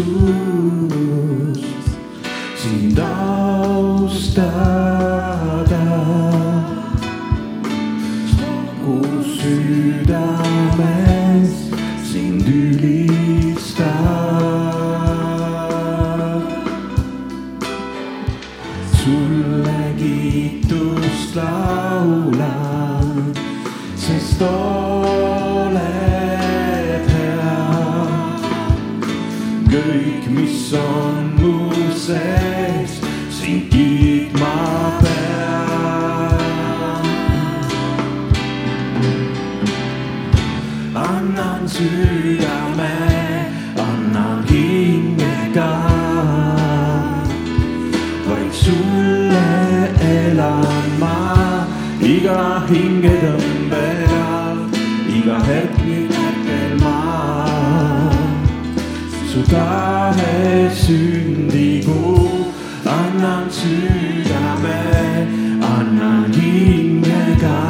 Jesus. iga hingetõmbe ajal, iga hetk nüüd hetkel ma. su tahe sündigu, annan südame, annan hingega.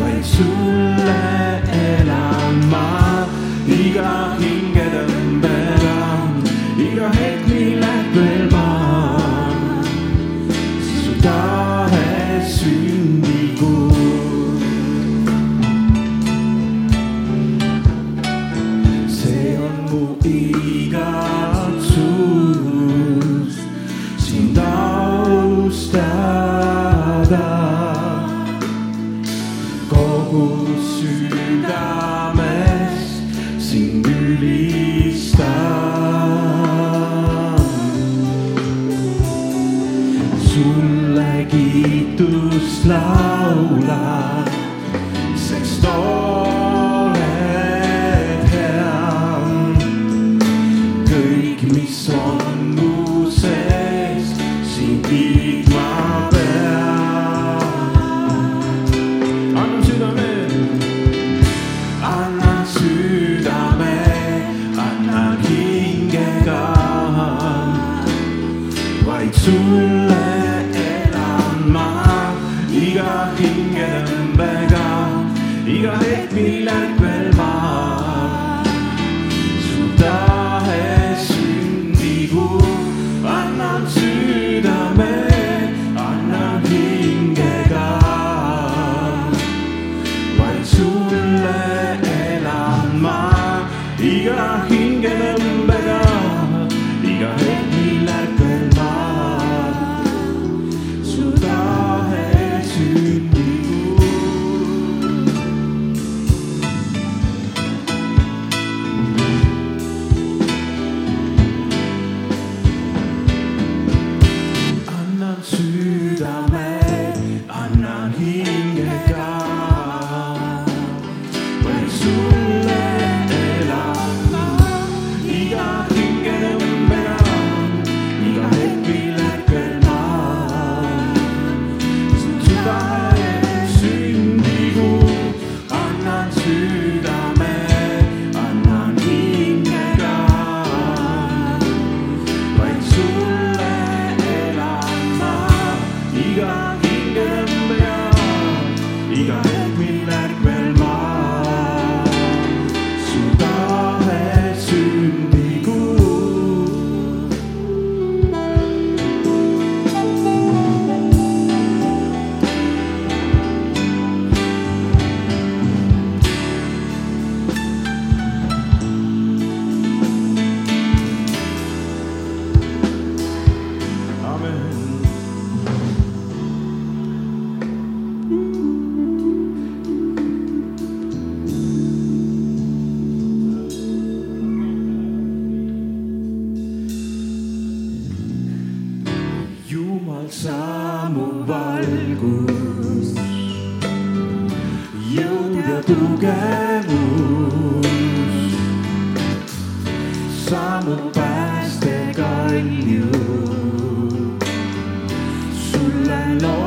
vaid sulle elama iga hingetõmbe ajal, iga hetk, mille veel ma. su tahe. contigo. valgus, jõud ja tugevus, saanud pääste kalju, sulle loodan.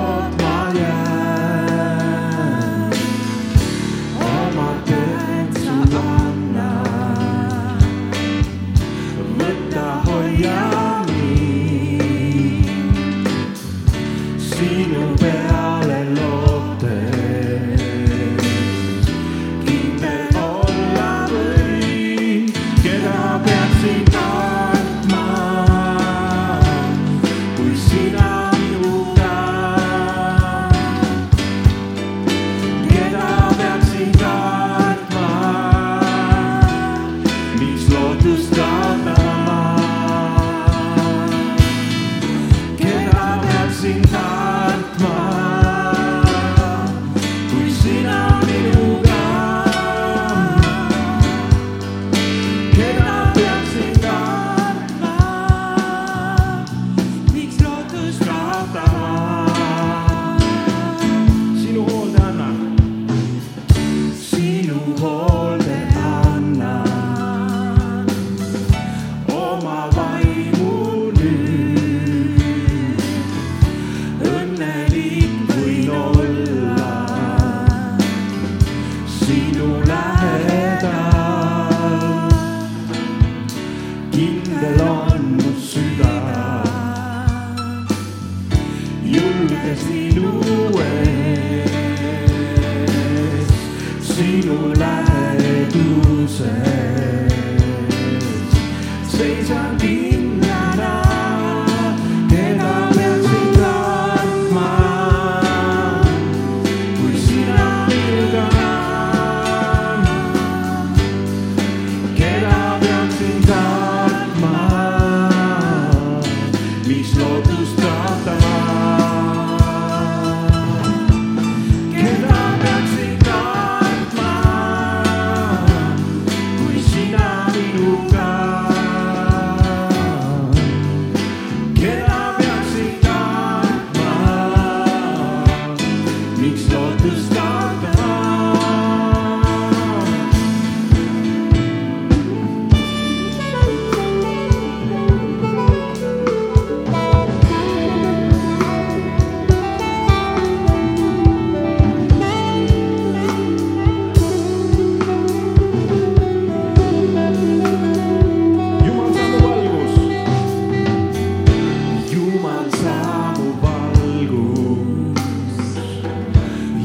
see no light.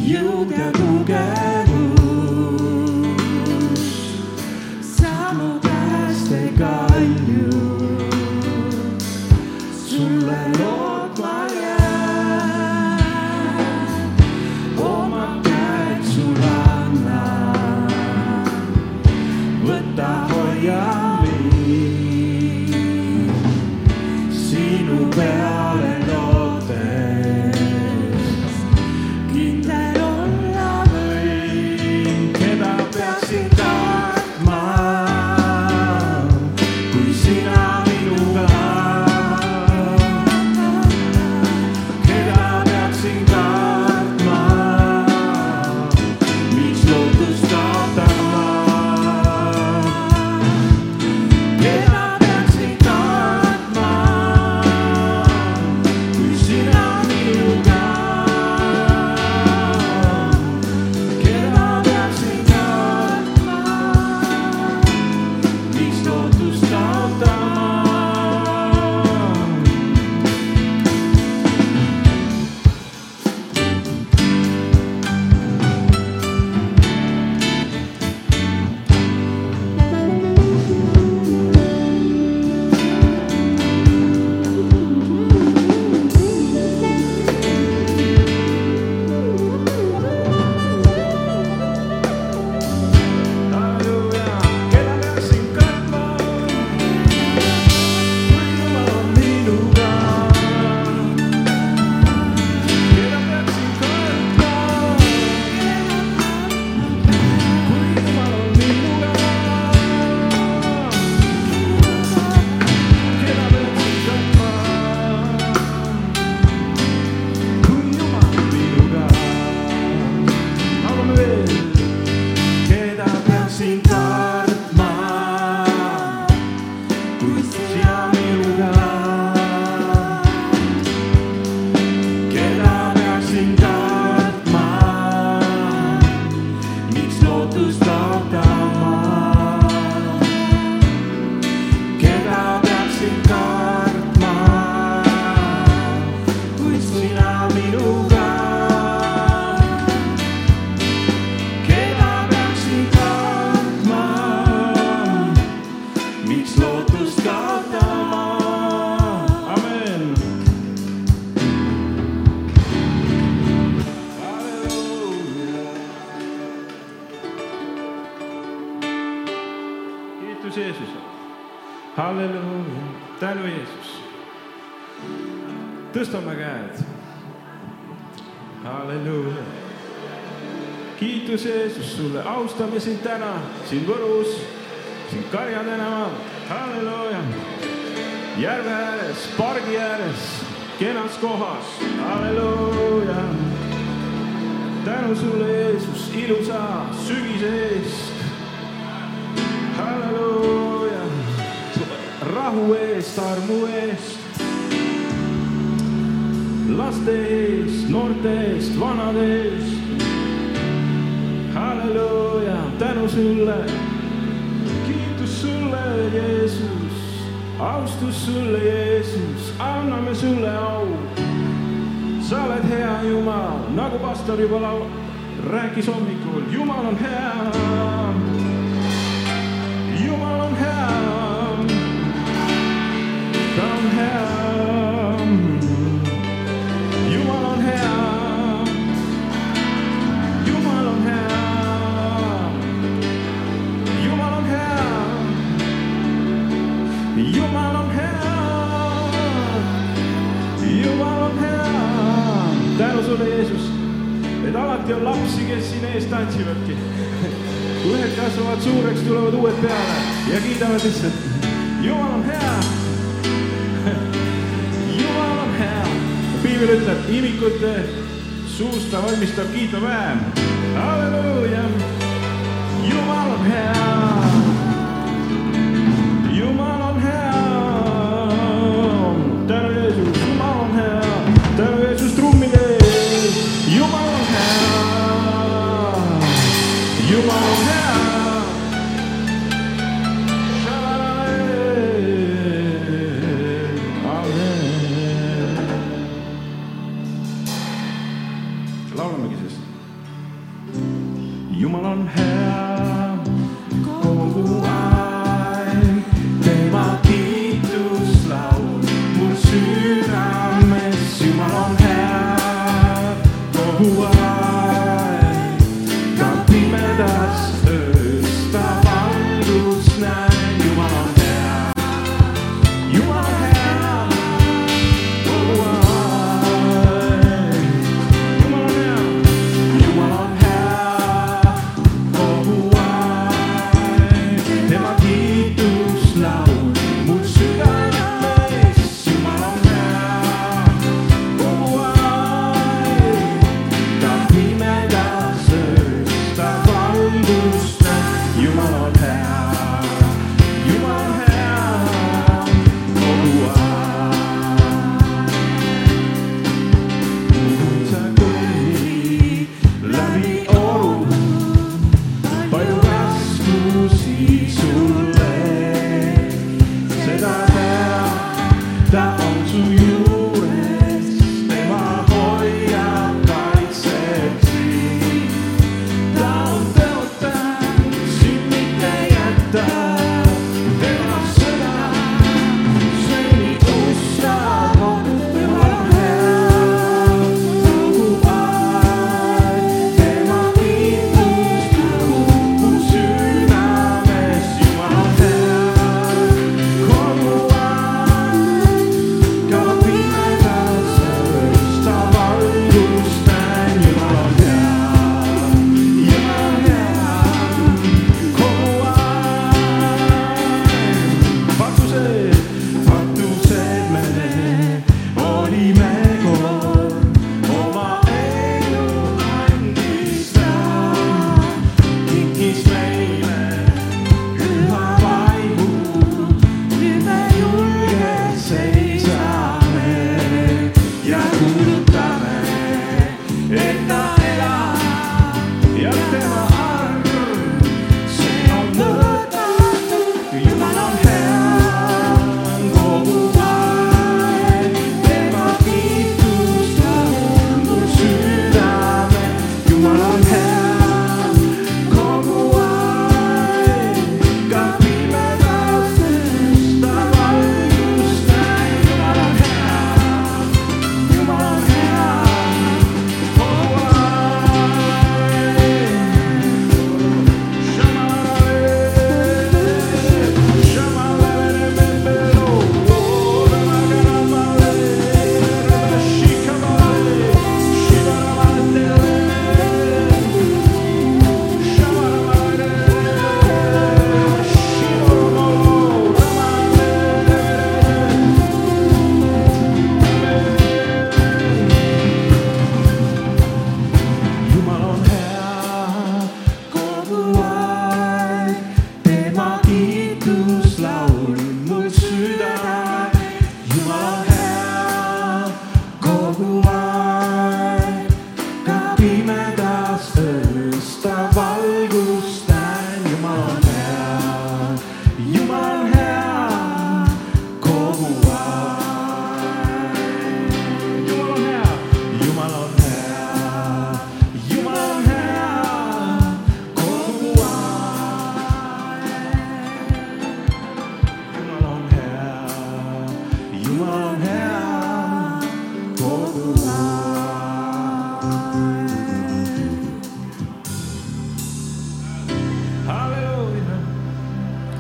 Juga-duga kiitus Jeesus sulle, austame sind täna siin Võrus, siin Karja tänaval, halleluuja. järve ääres, pargi ääres, kenas kohas, halleluuja. tänu sulle, Jeesus, ilusa sügise eest, halleluuja. rahu eest, armu eest laste eest, noorte eest, vanade eest halleluuja, tänu sulle, kiitus sulle, Jeesus, austus sulle, Jeesus, anname sulle au. sa oled hea Jumal, nagu pastor juba lau-, rääkis hommikul, Jumal on hea. Jumal on hea, ta on hea. Et alati on lapsi, kes siin ees tantsivadki. ühed kasvavad suureks, tulevad uued peale ja kiidavad lihtsalt. Jumal on hea. Jumal on hea. piibel ütleb, imikute suust ta valmistab kiitoväem. halleluuja. Jumal on hea.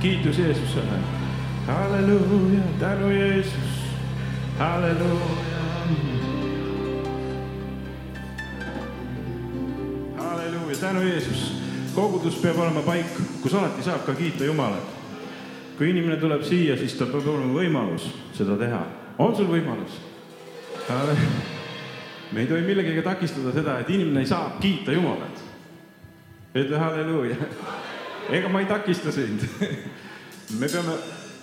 Kiitus Jeesusele. halleluuja, tänu Jeesus, halleluuja. halleluuja, tänu Jeesus. kogudus peab olema paik, kus alati saab ka kiita Jumalat. kui inimene tuleb siia, siis tal peab olema võimalus seda teha. on sul võimalus? me ei tohi millegagi takistada seda, et inimene saab kiita Jumalat. ütle halleluuja. Ega ma ei takista sind me peame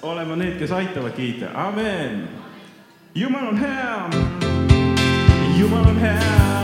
olema need, kes aitavad kiita, amen. Jumal on hea. Jumal on hea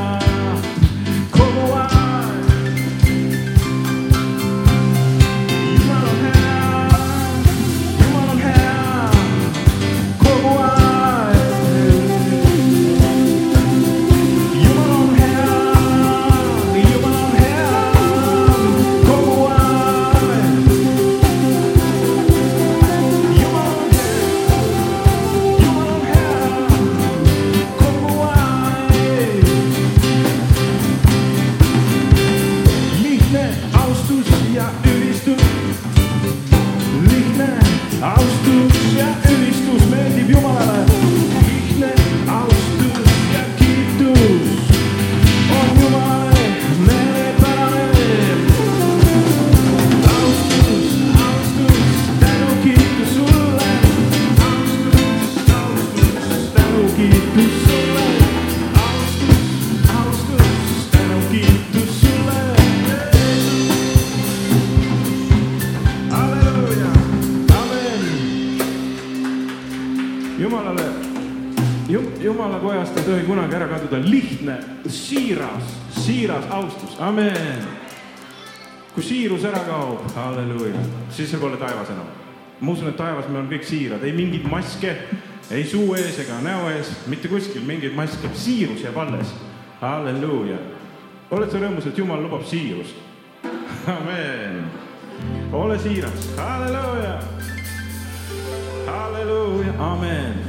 Jumala kojast ei tohi kunagi ära kaduda lihtne, siiras, siiras austus, amen. kui siirus ära kaob, halleluuja, siis see pole taevas enam. ma usun, et taevas me oleme kõik siirad, ei mingeid maske, ei suu ees ega näo ees, mitte kuskil mingeid maske, siirus jääb alles. halleluuja. oled sa rõõmus, et Jumal lubab siirust? amen. ole siiras, halleluuja. halleluuja, amen